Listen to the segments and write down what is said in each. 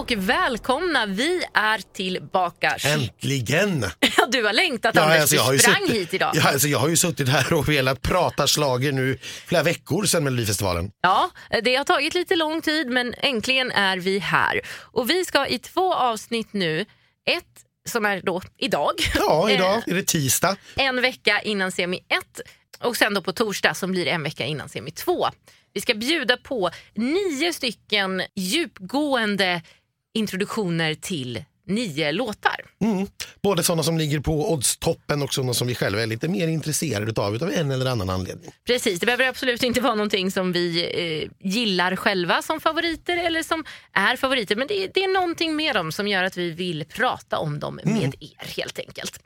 Och välkomna, vi är tillbaka. Äntligen! Ja, du har längtat Anders, alltså, jag har du sprang suttit- hit idag. Ja, alltså, jag har ju suttit här och velat prata slager nu flera veckor sedan Melodifestivalen. Ja, det har tagit lite lång tid men äntligen är vi här. Och vi ska i två avsnitt nu, ett som är då idag, Ja, idag Eh, är det tisdag. en vecka innan semi 1 och sen då på torsdag som blir en vecka innan semi 2. Vi ska bjuda på nio stycken djupgående introduktioner till nio låtar. Mm. Både sådana som ligger på oddstoppen och sådana som vi själva är lite mer intresserade utav, utav en eller annan anledning. Precis, det behöver absolut inte vara någonting som vi eh, gillar själva som favoriter eller som är favoriter. Men det, det är någonting med dem som gör att vi vill prata om dem med er helt enkelt.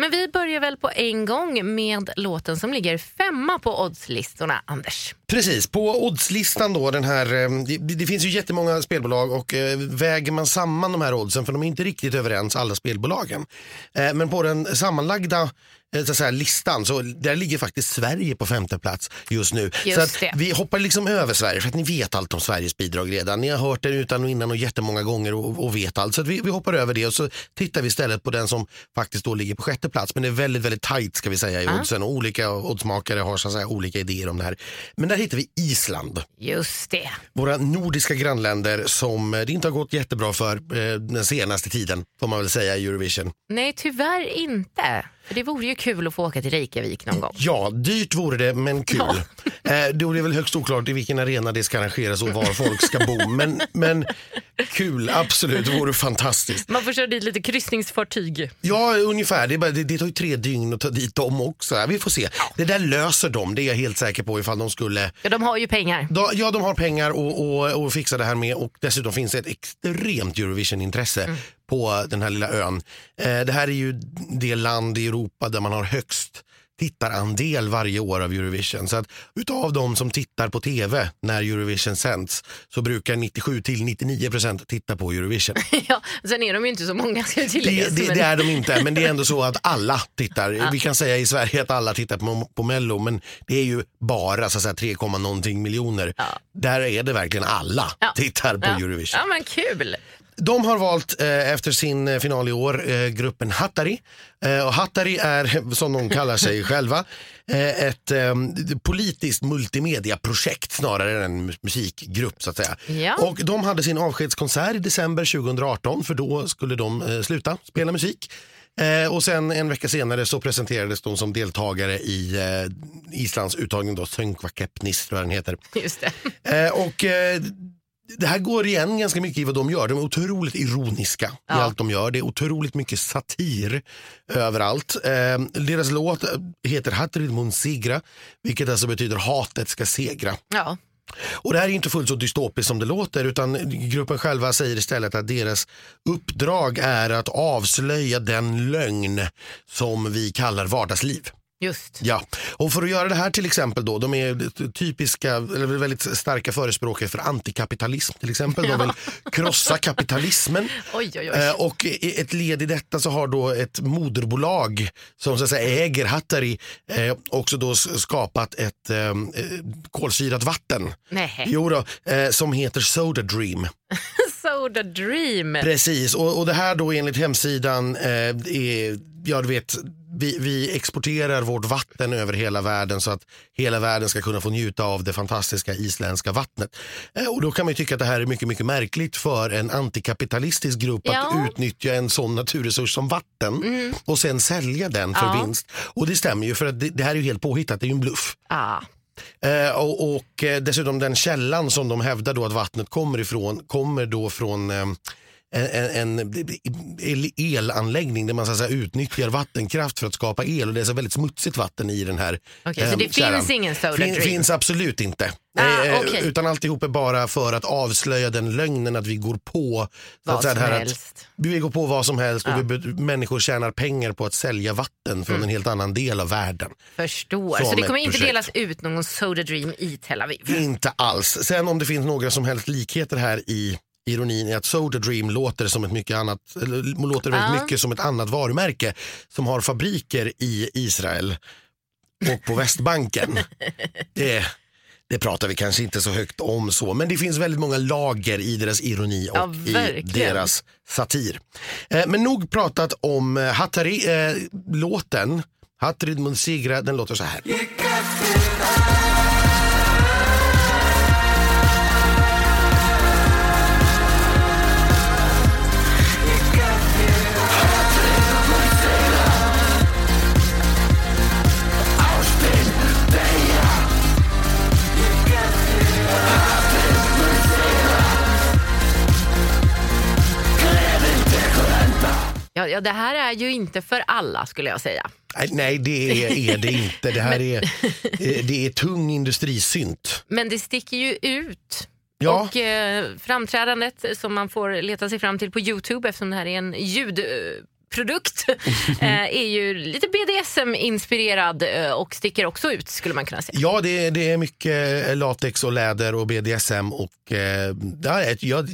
Men vi börjar väl på en gång med låten som ligger femma på oddslistorna, Anders. Precis, på oddslistan då, den här, eh, det, det finns ju jättemånga spelbolag och eh, väger man samman de här oddsen, för de är inte riktigt överens alla spelbolagen. Eh, men på den sammanlagda så att säga, listan så där ligger faktiskt Sverige på femte plats just nu. Just så vi hoppar liksom över Sverige för att ni vet allt om Sveriges bidrag redan. Ni har hört det utan och innan och jättemånga gånger och, och vet allt. Så vi, vi hoppar över det och så tittar vi istället på den som faktiskt då ligger på sjätte plats. Men det är väldigt, väldigt tajt ska vi säga i Ja. oddsen och olika oddsmakare har så att säga olika idéer om det här. Men där hittar vi Island Just det. våra nordiska grannländer som eh, det inte har gått jättebra för eh, den senaste tiden får man väl säga i Eurovision. Nej, tyvärr inte. Det vore ju kul att få åka till Reykjavik någon gång. Ja, dyrt vore det men kul. Eh, då är det väl högst oklart i vilken arena det ska arrangeras och var folk ska bo. Men, men kul, absolut, det vore fantastiskt. Man får köra dit lite kryssningsfartyg. Ja, ungefär. Det, bara, det, det tar ju tre dygn att ta dit dem också. Ja, Vi får se. Det där löser de, det är jag helt säker på ifall de skulle Ja, de har ju pengar. Då- Ja, de har pengar och, och, och fixa det här med och dessutom finns det ett extremt Eurovision-intresse på den här lilla ön. Eh, det här är ju det land i Europa där man har högst tittarandel varje år av Eurovision. Så att utav de som tittar på tv när Eurovision sänds så brukar 97 till 99 procent titta på Eurovision. Ja, sen är de ju inte så många ska. Det, det, men- det är de inte, men det är ändå så att alla tittar. Vi kan säga i Sverige att alla tittar på, på Mello, men det är ju bara så att säga, 3, någonting miljoner. Ja. Där är det verkligen alla Ja. tittar på ja. Eurovision. Ja, men kul. De har valt eh, efter sin eh, final i år eh, gruppen Hattari. Eh, och Hattari är, som de kallar sig själva, eh, ett eh, politiskt multimediaprojekt snarare än en musikgrupp så att säga. Ja. Och de hade sin avskedskonsert i december 2018 för då skulle de eh, sluta spela musik. Och sen en vecka senare så presenterades de som deltagare i Islands uttagning då, tror jag den heter. Just det. Och det här går igen ganska mycket i vad de gör. De är otroligt ironiska i Ja. allt de gör. Det är otroligt mycket satir överallt. Eh, deras låt heter Hatrid mun sigra, vilket alltså betyder hatet ska segra. Ja. Och det här är inte fullt så dystopiskt som det låter utan gruppen själva säger istället att deras uppdrag är att avslöja den lögn som vi kallar vardagsliv. Just. Ja, och för att göra det här till exempel då, de är typiska, eller väldigt starka förespråkare för antikapitalism till exempel. De vill krossa kapitalismen. Oj, oj, oj. Eh, och ett led i detta så har då ett moderbolag som så att säga äger Hattari eh, också då skapat ett eh, eh, kolsyrat vatten. Nej. Jo då, eh, som heter Soda Dream. Soda Dream. Precis, och, och det här då enligt hemsidan eh, är, ja du vet, vi, vi exporterar vårt vatten över hela världen så att hela världen ska kunna få njuta av det fantastiska isländska vattnet. Eh, och då kan man ju tycka att det här är mycket, mycket märkligt för en antikapitalistisk grupp Ja. att utnyttja en sån naturresurs som vatten och sen sälja den för Ja. vinst. Och det stämmer ju för att det, det här är ju helt påhittat, det är ju en bluff. Ah. Eh, och och eh, dessutom den källan som de hävdar då att vattnet kommer ifrån kommer då från eh, en, en el- elanläggning där man så säga, utnyttjar vattenkraft för att skapa el och det är så väldigt smutsigt vatten i den här Okej, så ehm, det kärran. finns ingen soda fin, finns absolut inte. Ah, Eh, okej. Utan alltihop är bara för att avslöja den lögnen att vi går på Vad som här helst. Att, vi går på vad som helst Ja. och vi, människor tjänar pengar på att sälja vatten från en helt annan del av världen. Förstår. Som Så det kommer inte projekt. delas ut någon Soda Dream i Tel Aviv? Inte alls. Sen om det finns några som helst likheter här i ironin är att Soda Dream låter som ett mycket annat, låter väldigt Ja. mycket som ett annat varumärke som har fabriker i Israel och på Västbanken. det, det pratar vi kanske inte så högt om så, men det finns väldigt många lager i deras ironi och Ja, i deras satir. Eh, men nog pratat om eh, Hattari-låten. Hatrid Munsigra, den låter så här. Ja, ja, det här är ju inte för alla skulle jag säga. Nej, det är, är det inte. Det här är, eh, det är tung industrisynt. Men det sticker ju ut. Ja. Och eh, framträdandet som man får leta sig fram till på Youtube eftersom det här är en ljudprodukt eh, är ju lite BDSM-inspirerad eh, och sticker också ut skulle man kunna säga. Ja, det, är- det är mycket latex och läder och BDSM. Och, eh, ja, jag,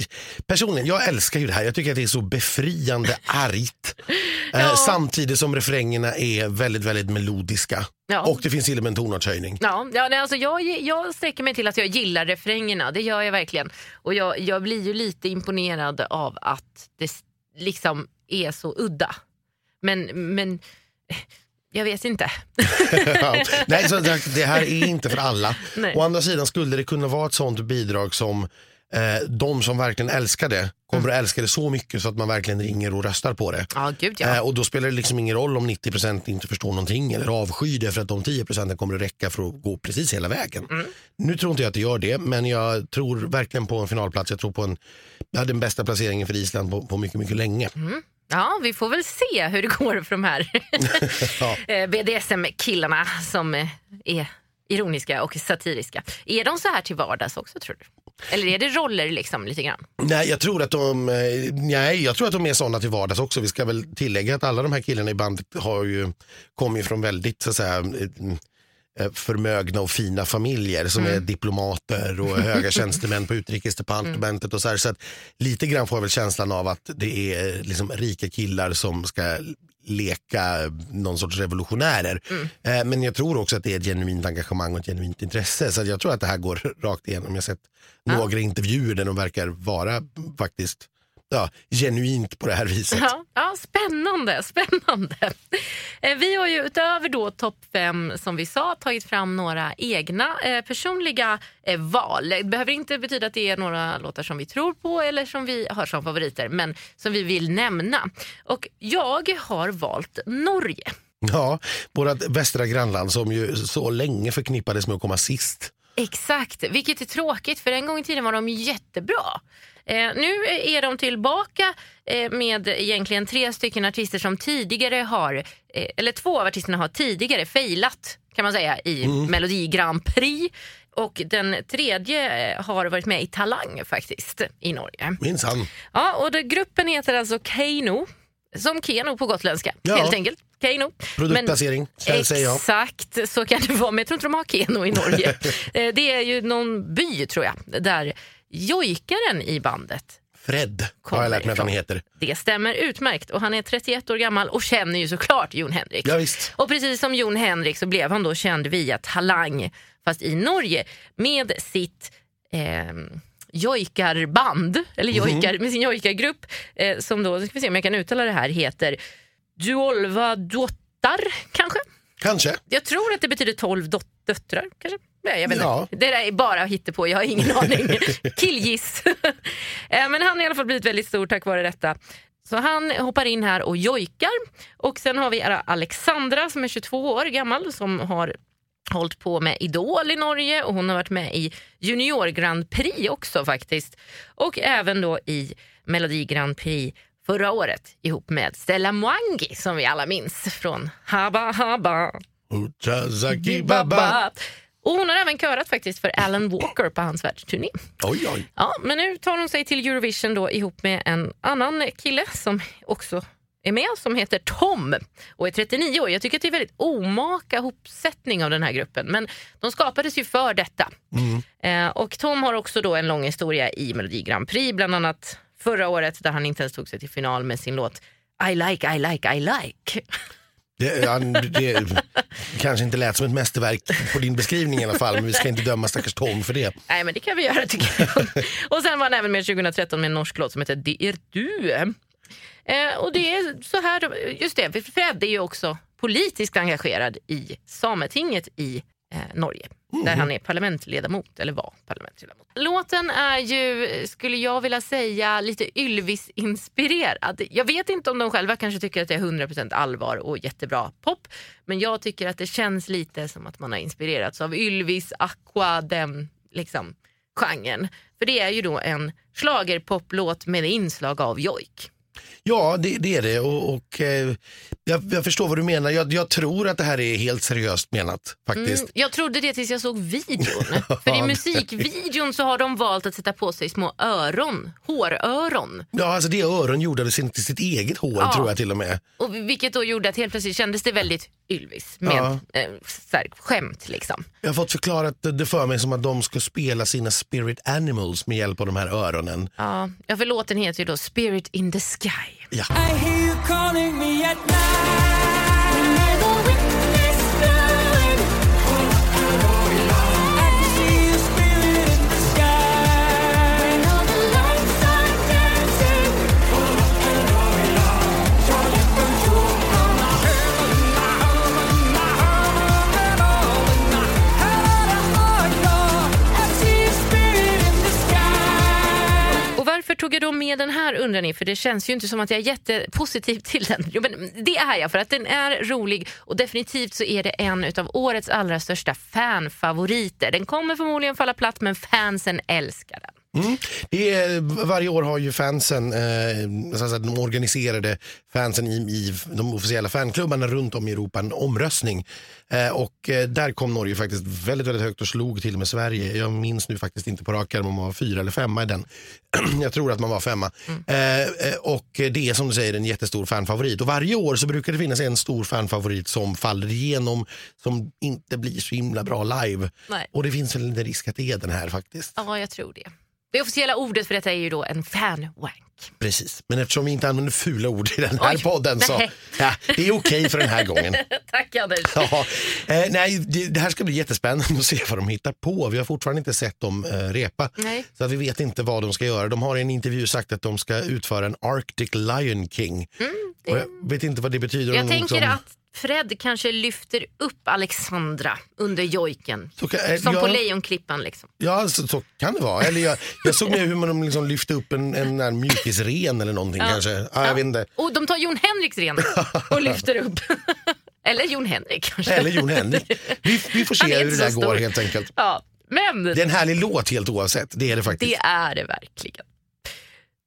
personligen, jag älskar ju det här. Jag tycker att det är så befriande argt. Eh, Ja. Samtidigt som refrängerna är väldigt, väldigt melodiska. Ja. Och det finns till och med en tonartshöjning. Ja, ja nej, alltså jag, jag sträcker mig till att jag gillar refrängerna, det gör jag verkligen. Och jag, jag blir ju lite imponerad av att det liksom är så udda. Men, men jag vet inte. Nej, så det, här är inte för alla. Nej. Å andra sidan skulle det kunna vara ett sånt bidrag som eh, de som verkligen älskar det kommer att älska det så mycket så att man verkligen ringer och röstar på det. Ja, gud ja. Eh, och då spelar det liksom ingen roll om 90% inte förstår någonting eller avskyr det för att de 10% kommer att räcka för att gå precis hela vägen. Mm. Nu tror inte jag att det gör det, men jag tror verkligen på en finalplats. Jag tror på en, ja, den bästa placeringen för Island på, på mycket, mycket länge. Ja, vi får väl se hur det går för de här Ja. eh, BDSM-killarna som eh, är ironiska och satiriska. Är de så här till vardags också tror du? Eller är det roller liksom lite grann? Nej, jag tror att de, eh, nej, jag tror att de är sådana till vardags också. Vi ska väl tillägga att alla de här killarna i bandet har ju, kommer ju från väldigt så att säga, förmögna och fina familjer som är diplomater och höga tjänstemän på utrikesdepartementet och så här. Så att lite grann får jag väl känslan av att det är liksom rika killar som ska leka någon sorts revolutionärer. Eh, Men jag tror också att det är ett genuint engagemang och ett genuint intresse. Så jag tror att det här går rakt igenom. Jag har sett några intervjuer där de verkar vara faktiskt ja, genuint på det här viset. Ja, ja, spännande, spännande. Eh, Vi har ju utöver då topp fem som vi sa tagit fram några egna eh, personliga eh, val. Det behöver inte betyda att det är några låtar som vi tror på eller som vi har som favoriter men som vi vill nämna. Och jag har valt Norge. Ja, vårt västra grannland som ju så länge förknippades med att komma sist. Exakt, vilket är tråkigt för en gång i tiden var de jättebra. Eh, nu är de tillbaka eh, med egentligen tre stycken artister som tidigare har, eh, eller två av artisterna har tidigare failat kan man säga i Melodi Grand Prix. Och den tredje har varit med i Talang faktiskt i Norge. Minsann. Ja, och det, gruppen heter alltså Keino, som Keno på gotländska Ja. helt enkelt. Keino. Produktplacering, Men. Exakt, så kan det vara. Men jag tror inte de har Keno i Norge. Det är ju någon by tror jag, där jojkaren i bandet Fred har jag lärt mig att han heter. det stämmer utmärkt och han är 31 år gammal och känner ju såklart Jon Henrik. Ja, visst. Och precis som Jon Henrik så blev han då känd via Talang, fast i Norge, med sitt eh, jojkarband, eller jojkar, med sin jojkargrupp eh, som då, ska vi se om jag kan uttala det här, heter Duolva Dottar kanske? Kanske. Jag tror att det betyder 12 dot- döttrar kanske? Nej, jag vet inte. Ja. Det där är bara på. jag har ingen aning. Killgiss. Eh, Men han har i alla fall blivit väldigt stor tack vare detta. Så han hoppar in här och jojkar. Och sen har vi Alexandra som är 22 år gammal som har hållit på med Idol i Norge och hon har varit med i Junior Grand Prix också faktiskt. Och även då i Melodi Grand Prix förra året ihop med Stella Mwangi som vi alla minns från Haba Haba. Uchazaki Baba. Och hon har även körat faktiskt för Alan Walker på hans världsturné. Oj, oj. Ja, men nu tar hon sig till Eurovision då ihop med en annan kille som också är med som heter Tom och är 39 år. Jag tycker att det är väldigt omaka hopsättning av den här gruppen men de skapades ju för detta. Eh, och Tom har också då en lång historia i Melodi Grand Prix, bland annat förra året där han inte ens tog sig till final med sin låt I like, I like, I like. Det, han- det kanske inte lät som ett mästerverk på din beskrivning i alla fall, men vi ska inte döma stackars Tom för det. Nej men det kan vi göra tycker jag. och sen var han även med 2013 med en norsk låt som heter Det är du. Eh, och det är så här, just det, Fred är ju också politiskt engagerad i Sametinget i eh, Norge. Där han är parlamentsledamot, eller var parlamentsledamot. Låten är ju, skulle jag vilja säga, lite Ylvis-inspirerad. Jag vet inte om de själva kanske tycker att det är 100% allvar och jättebra pop. Men jag tycker att det känns lite som att man har inspirerats av Ylvis, Aqua, den liksom, genren. För det är ju då en schlagerpoplåt med inslag av jojk. Ja, det, det är det och, och eh, jag, jag förstår vad du menar. Jag, jag tror att det här är helt seriöst menat faktiskt. Mm, jag trodde det tills jag såg videon. För i musikvideon så har de valt att sätta på sig små öron, håröron. Ja, alltså det öron gjorde av sin, till sitt eget hår Ja. tror jag till och med. Och vilket då gjorde att helt plötsligt kändes det väldigt Ylvis med Ja. eh, här, skämt liksom. Jag har fått förklarat det för mig som att de ska spela sina spirit animals med hjälp av de här öronen. Ja, ja, för låten heter ju då Spirit in the Sky. Ja. Undrar ni? För det känns ju inte som att jag är jättepositiv till den. Jo, men det är jag för att den är rolig och definitivt så är det en av årets allra största fanfavoriter. Den kommer förmodligen falla platt men fansen älskar den. Det är, varje år har ju fansen, eh, så att säga, de organiserade fansen i, i de officiella fanklubbarna runt om i Europa en omröstning. Eh, och eh, där kom Norge faktiskt väldigt, väldigt högt och slog till med Sverige. Jag minns nu faktiskt inte på rak arm om man var fyra eller femma i den. Jag tror att man var femma. Eh, eh, och det är som du säger en jättestor fanfavorit. Och varje år så brukar det finnas en stor fanfavorit som faller igenom, som inte blir så himla bra live. Nej. Och det finns väl en risk att det är den här faktiskt. Ja, jag tror det. Det officiella ordet för detta är ju då en fanwank. Precis, men eftersom vi inte använder fula ord i den här Oj, podden så ja, det är okej för den här gången. Tack Anders. Ja, eh, nej, det, det här ska bli jättespännande att se vad de hittar på. Vi har fortfarande inte sett dem eh, repa. Nej. Så att vi vet inte vad de ska göra. De har i en intervju sagt att de ska utföra en Arctic Lion King. Och jag vet inte vad det betyder. Mm, Jag tänker liksom- att Fred kanske lyfter upp Alexandra under jojken. Kan- eh, Som på ja. Lejonklippan liksom. Ja, så, så kan det vara. Eller jag, jag såg hur man liksom lyfte upp en, en, en mjukisren eller någonting kanske. Ja, jag vet inte. Och de tar Jon Henriks ren och lyfter upp. Eller Jon Henrik kanske. Eller Jon Henrik. Vi, vi får se hur det där så går stor. helt enkelt. Ja, men Det är en härlig låt helt oavsett. Det är det faktiskt. det är det verkligen.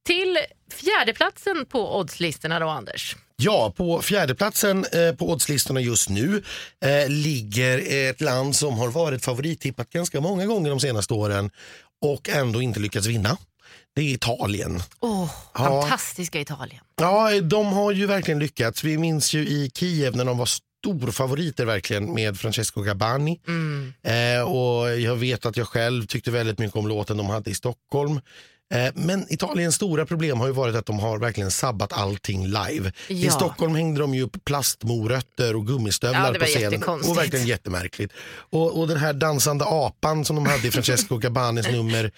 Till fjärdeplatsen på oddslistorna då Anders. Ja, på fjärdeplatsen eh, på oddslistorna just nu eh, ligger ett land som har varit favorittippat ganska många gånger de senaste åren och ändå inte lyckats vinna. Det är Italien. Åh, Ja. fantastiska Italien. Ja, de har ju verkligen lyckats. Vi minns ju i Kiev när de var storfavoriter verkligen med Francesco Gabbani. Mm. Eh, och jag vet att jag själv tyckte väldigt mycket om låten de hade i Stockholm. Eh, men Italiens stora problem har ju varit att de har verkligen sabbat allting live. I Ja. Stockholm hängde de ju upp plastmorötter och gummistövlar Ja, på scenen. Och verkligen jättemärkligt. Och, och den här dansande apan som de hade i Francesco Gabbanis nummer. eh,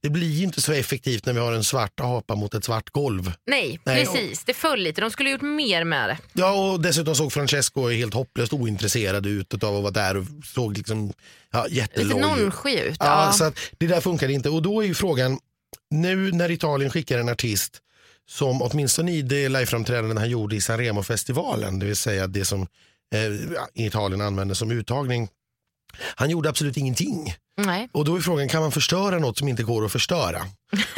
Det blir ju inte så effektivt när vi har en svart apa mot ett svart golv. Nej, Nej, precis. Det föll lite. De skulle gjort mer med det. Ja, och dessutom såg Francesco helt hopplöst ointresserad ut av att vara där och såg liksom ja, Lite jätteloj ut. nonchig ut. Ja, Ja. Så att det där funkar inte. Och då är ju frågan, nu när Italien skickar en artist som åtminstone i det liveframträdande han gjorde i Sanremo-festivalen, det vill säga det som eh, Italien använder som uttagning han gjorde absolut ingenting. Nej. Och då är frågan, kan man förstöra något som inte går att förstöra?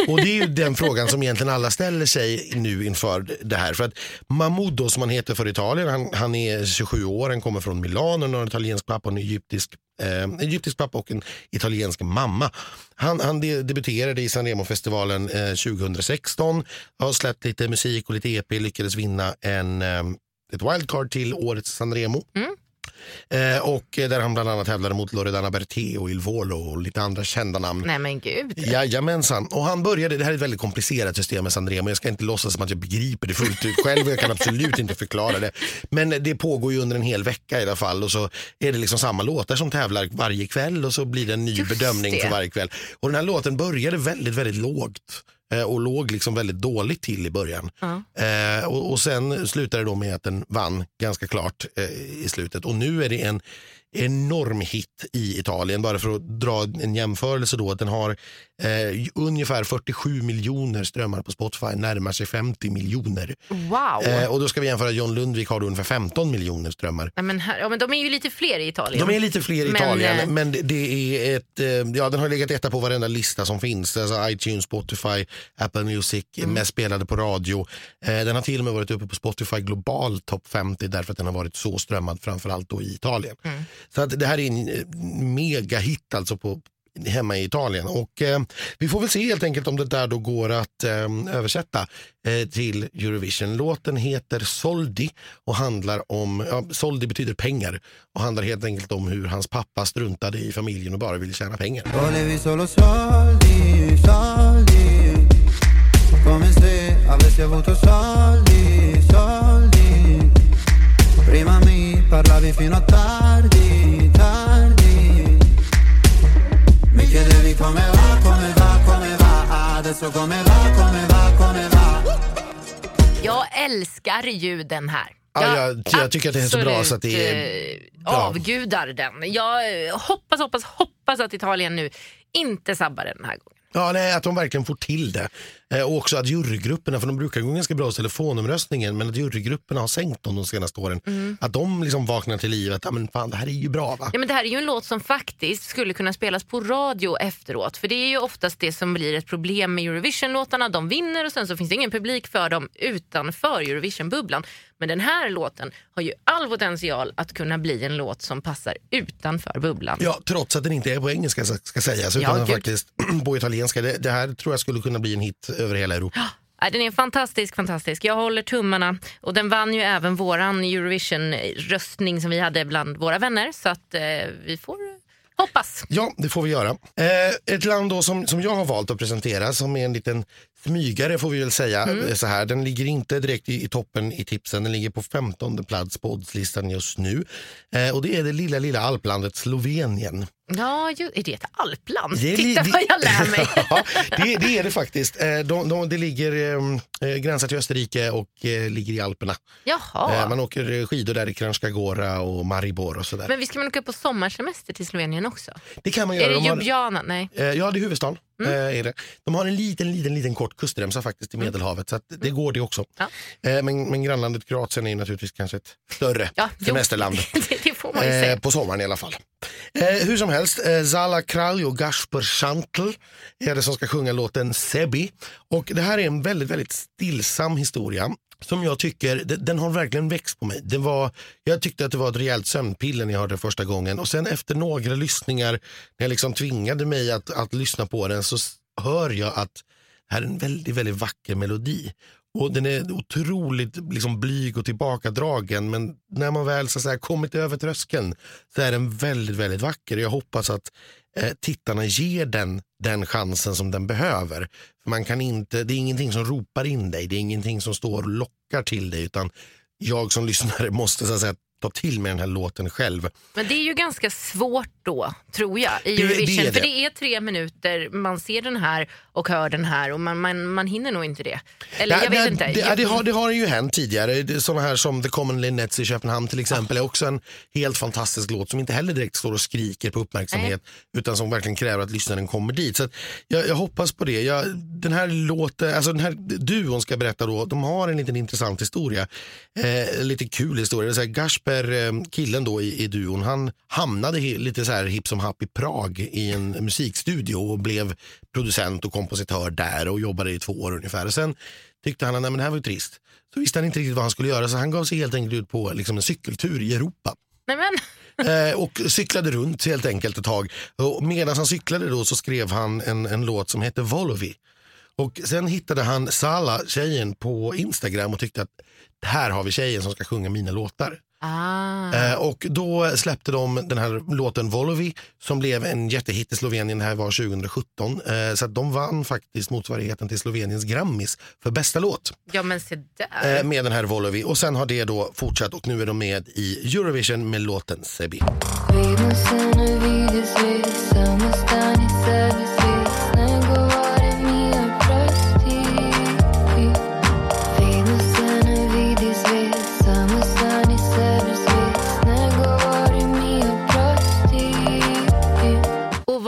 Och det är ju den frågan som egentligen alla ställer sig nu inför det här. För att Mahmoud då, som han heter för Italien, han, han är 27 år, han kommer från Milano, han har en italiensk pappa och en egyptisk, eh, egyptisk pappa och en italiensk mamma. Han, han de, debuterade i Sanremo-festivalen eh, 2016, har släppt lite musik och lite EP, lyckades vinna en, eh, ett wildcard till årets Sanremo. Eh, och där han bland annat tävlade mot Loredana Berté och Il Volo och lite andra kända namn. Nej men gud. Jajamensan. Och han började, det här är ett väldigt komplicerat system med Sanremo. Jag ska inte låtsas som att jag begriper det fullt ut själv. Jag kan absolut inte förklara det. Men det pågår ju under en hel vecka i alla fall. Och så är det liksom samma låtar som tävlar varje kväll och så blir det en ny Just bedömning det. för varje kväll. Och den här låten började väldigt, väldigt lågt. Eh, Och låg liksom väldigt dåligt till i början. Eh, och, och sen slutade det då med att den vann ganska klart eh, i slutet. Och nu är det en enorm hit i Italien. Bara för att dra en jämförelse då. Den har eh, ungefär 47 miljoner strömmar på Spotify. Närmar sig 50 miljoner. Wow. Eh, och då ska vi jämföra John Lundvik har ungefär 15 miljoner strömmar. Nej, men, här, ja, men de är ju lite fler i Italien. De är lite fler i Men, Italien, eh, men det- det är ett, eh, ja, den har legat etta på varenda lista som finns. Alltså iTunes, Spotify, Apple Music, Mm. mest spelade på radio. Eh, den har till och med varit uppe på Spotify global topp 50 därför att den har varit så strömmad framförallt då i Italien. Mm. Så att det här är en eh, megahit alltså på hemma i Italien. Och eh, Vi får väl se helt enkelt om det där då går att eh, översätta eh, till Eurovision. Låten heter Soldi och handlar om, ja, Soldi betyder pengar och handlar helt enkelt om hur hans pappa struntade i familjen och bara ville tjäna pengar. Come se avessi avuto soldi, soldi Prima mi parlavi fino a tardi come va, come va, come va Adesso come va, come va, come va Jag älskar ju den här. Ja, jag- jag tycker att det är så bra så att det är absolut, eh, bra. avgudar den. Jag eh, hoppas, hoppas, hoppas att Italien nu inte sabbar den här gången. Ja, nej, att de verkligen får till det. Eh, och också att jurygrupperna, för de brukar gå ganska bra hos telefonomröstningen, men att jurygrupperna har sänkt dem de senaste åren. Mm. Att de liksom vaknar till liv, att ja, men fan, det här är ju bra va? Ja, men det här är ju en låt som faktiskt skulle kunna spelas på radio efteråt. För det är ju oftast det som blir ett problem med Eurovision-låtarna. De vinner och sen så finns det ingen publik för dem utanför Eurovision-bubblan. Men den här låten har ju all potential att kunna bli en låt som passar utanför bubblan. Ja, trots att den inte är på engelska ska, sägas, utan Ja, faktiskt på italienska. Det, det här tror jag skulle kunna bli en hit över hela Europa. Nej, Den är fantastisk, fantastisk. Jag håller tummarna. Och den vann ju även våran Eurovision-röstning som vi hade bland våra vänner. Så att eh, vi får hoppas. Ja, det får vi göra. Eh, ett land då som, som jag har valt att presentera som är en liten smygare får vi väl säga. Mm. eh, Så här. Den ligger inte direkt i, i toppen i tipsen, den ligger på 15 plats på oddslistan just nu. Eh, och det är det lilla, lilla alplandet Slovenien. Ja, ju, är det ett alpland? Det är Titta det- vad jag lär mig. ja, det, det är det faktiskt. Eh, de, de, det ligger eh, eh, gränsar till Österrike och eh, ligger i Alperna. Jaha. Eh, man åker eh, skidor där i Kranjska Gora och Maribor och sådär. Men visst ska man åka på sommarsemester till Slovenien också? Det kan man Är göra. det De har- Ljubljana? Nej. Eh, Ja, det är huvudstaden. Mm. Eh, är det. De har en liten, liten, liten kort kustremsa faktiskt i Medelhavet så det går det också. Ja. Men, men grannlandet Kroatien är naturligtvis kanske ett större Ja, semesterland. får man ju Eh, på sommaren i alla fall. Eh, hur som helst, eh, Zala Kralj och Gasper Schantl är det som ska sjunga låten Sebi. Och det här är en väldigt, väldigt stillsam historia som jag tycker, den, den har verkligen växt på mig. Det var, jag tyckte att det var ett rejält sömnpiller när jag hörde det första gången och sen efter några lyssningar, när jag liksom tvingade mig att, att lyssna på den så hör jag att det här är en väldigt, väldigt vacker melodi. Och Den är otroligt liksom, blyg och tillbakadragen men när man väl så att säga, kommit över tröskeln så är den väldigt, väldigt vacker. Jag hoppas att eh, tittarna ger den den chansen som den behöver. För man kan inte, det är ingenting som ropar in dig, det är ingenting som står och lockar till dig utan jag som lyssnare måste så att säga, ta till mig den här låten själv. Men det är ju ganska svårt då, tror jag, i Det- det Eurovision. är För det. det är tre minuter, man ser den här och hör den här och man, man, man hinner nog inte det. Eller jag vet det, inte. Det, det, det, har, det har ju hänt tidigare. Det- Såna här som The Common Linnets i Köpenhamn till exempel är också en helt fantastisk låt som inte heller direkt står och skriker på uppmärksamhet utan som verkligen kräver att lyssnaren kommer dit. Så jag, jag hoppas på det. Jag, den här låten, alltså den här duon ska berätta då, de har en liten intressant historia. Eh, lite kul historia. Det är så här, Gasper eh, killen då i, i duon, han hamnade lite så här hipp som happ i Prag i en musikstudio och blev producent och kompositör där och jobbade i två år ungefär. Och sen tyckte han att det här var trist. Så visste han inte riktigt vad han skulle göra så han gav sig helt enkelt ut på liksom, en cykeltur i Europa. Nej, men. Eh, och cyklade runt helt enkelt ett tag. Och medan han cyklade då så skrev han en, en låt som hette Volovi. Och sen hittade han Sala, tjejen, på Instagram och tyckte att här har vi tjejen som ska sjunga mina låtar. Ah. Eh, och då släppte de den här låten Volovi som blev en jättehit i Slovenien. Det här var 2017. Eh, så att de vann faktiskt motsvarigheten till Sloveniens Grammis för bästa låt Ja men se där. eh, med den här Volovi. Och sen har det då fortsatt och nu är de med i Eurovision med låten Sebi.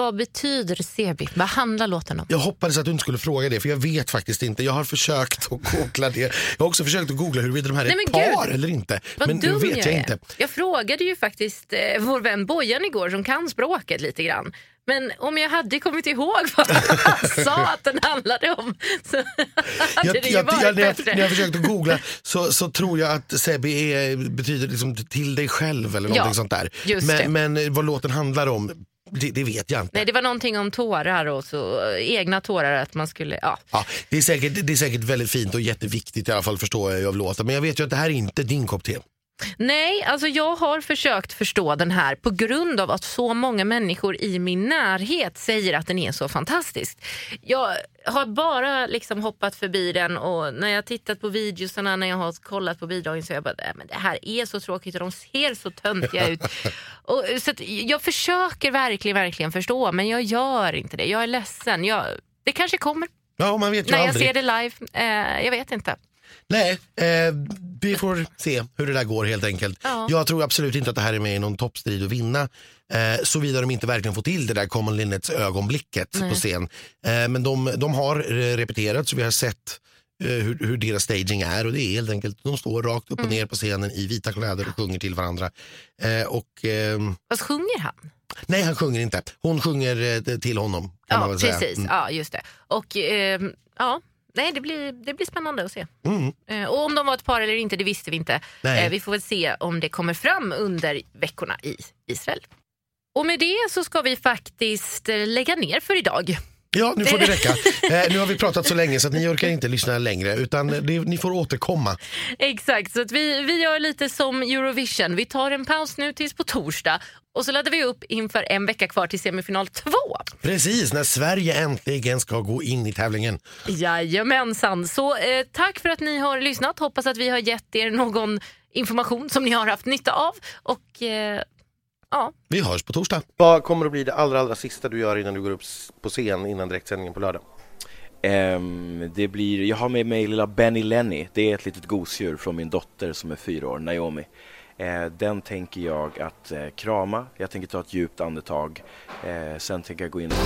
Vad betyder Sebi? Vad handlar låten om? Jag hoppades att du inte skulle fråga det för jag vet faktiskt inte. Jag har försökt att googla det. Jag har också försökt att googla huruvida de här är Nej, ett par gud. eller inte. Vad men nu vet jag, är. inte. Jag frågade ju faktiskt eh, vår vän Bojan igår som kan språket lite grann. Men om jag hade kommit ihåg vad han sa att den handlade om så hade Jag, det ju jag, varit jag, när, jag, när jag försökte googla så, så tror jag att Sebi är, betyder liksom till dig själv eller någonting Ja, sånt där. men, men vad låten handlar om, det, det vet jag inte. Nej, det var någonting om tårar och så eh, egna tårar att man skulle, ja. Ja, det, är säkert, det är säkert väldigt fint och jätteviktigt i alla fall förstår jag av låten. Men jag vet ju att det här är inte din kopp te. Nej, alltså jag har försökt förstå den här på grund av att så många människor i min närhet säger att den är så fantastisk. Jag har bara liksom hoppat förbi den och när jag tittat på videosarna, när jag har kollat på bidragen så har jag bara, "Nej, men det här är så tråkigt och de ser så töntiga ut. och, så jag försöker verkligen, verkligen förstå men jag gör inte det. Jag är ledsen. Jag, det kanske kommer Ja, man vet ju när jag aldrig. ser det live. Eh, jag vet inte. Nej, eh, vi får se hur det där går helt enkelt. Ja. Jag tror absolut inte att det här är med i någon toppstrid att vinna. Eh, Såvida de inte verkligen får till det där Common Linnets ögonblicket Nej. på scen. Eh, men de, de har eh, repeterat så vi har sett eh, hur, hur deras staging är och det är helt enkelt, de står rakt upp och Mm. ner på scenen i vita kläder och sjunger till varandra. Eh, och, ehm, Vad sjunger han? nej, han sjunger inte. Hon sjunger eh, till honom. Kan man Ja, väl säga. precis. Mm. Ja, just det. Och ehm, ja, nej, det blir, det blir spännande att se. Mm. Eh, och om de var ett par eller inte, det visste vi inte. Eh, vi får väl se om det kommer fram under veckorna i Israel. Och med det så ska vi faktiskt eh, lägga ner för idag. Ja, nu får det räcka. Eh, nu har vi pratat så länge så att ni orkar inte lyssna längre utan det, ni får återkomma. Exakt, så att vi, vi gör lite som Eurovision. Vi tar en paus nu tills på torsdag och så laddar vi upp inför en vecka kvar till semifinal 2. Precis, när Sverige äntligen ska gå in i tävlingen. Jajamensan. Så eh, tack för att ni har lyssnat. Hoppas att vi har gett er någon information som ni har haft nytta av. Och eh, Ja. Vi hörs på torsdag. Vad kommer att bli det allra, allra sista du gör innan du går upp på scen innan direktsändningen på lördag? Um, det blir, jag har med mig lilla Benny Lenny. Det är ett litet gosedjur från min dotter som är fyra år, Naomi. Uh, den tänker jag att uh, krama, jag tänker ta ett djupt andetag. Uh, sen tänker jag gå in och...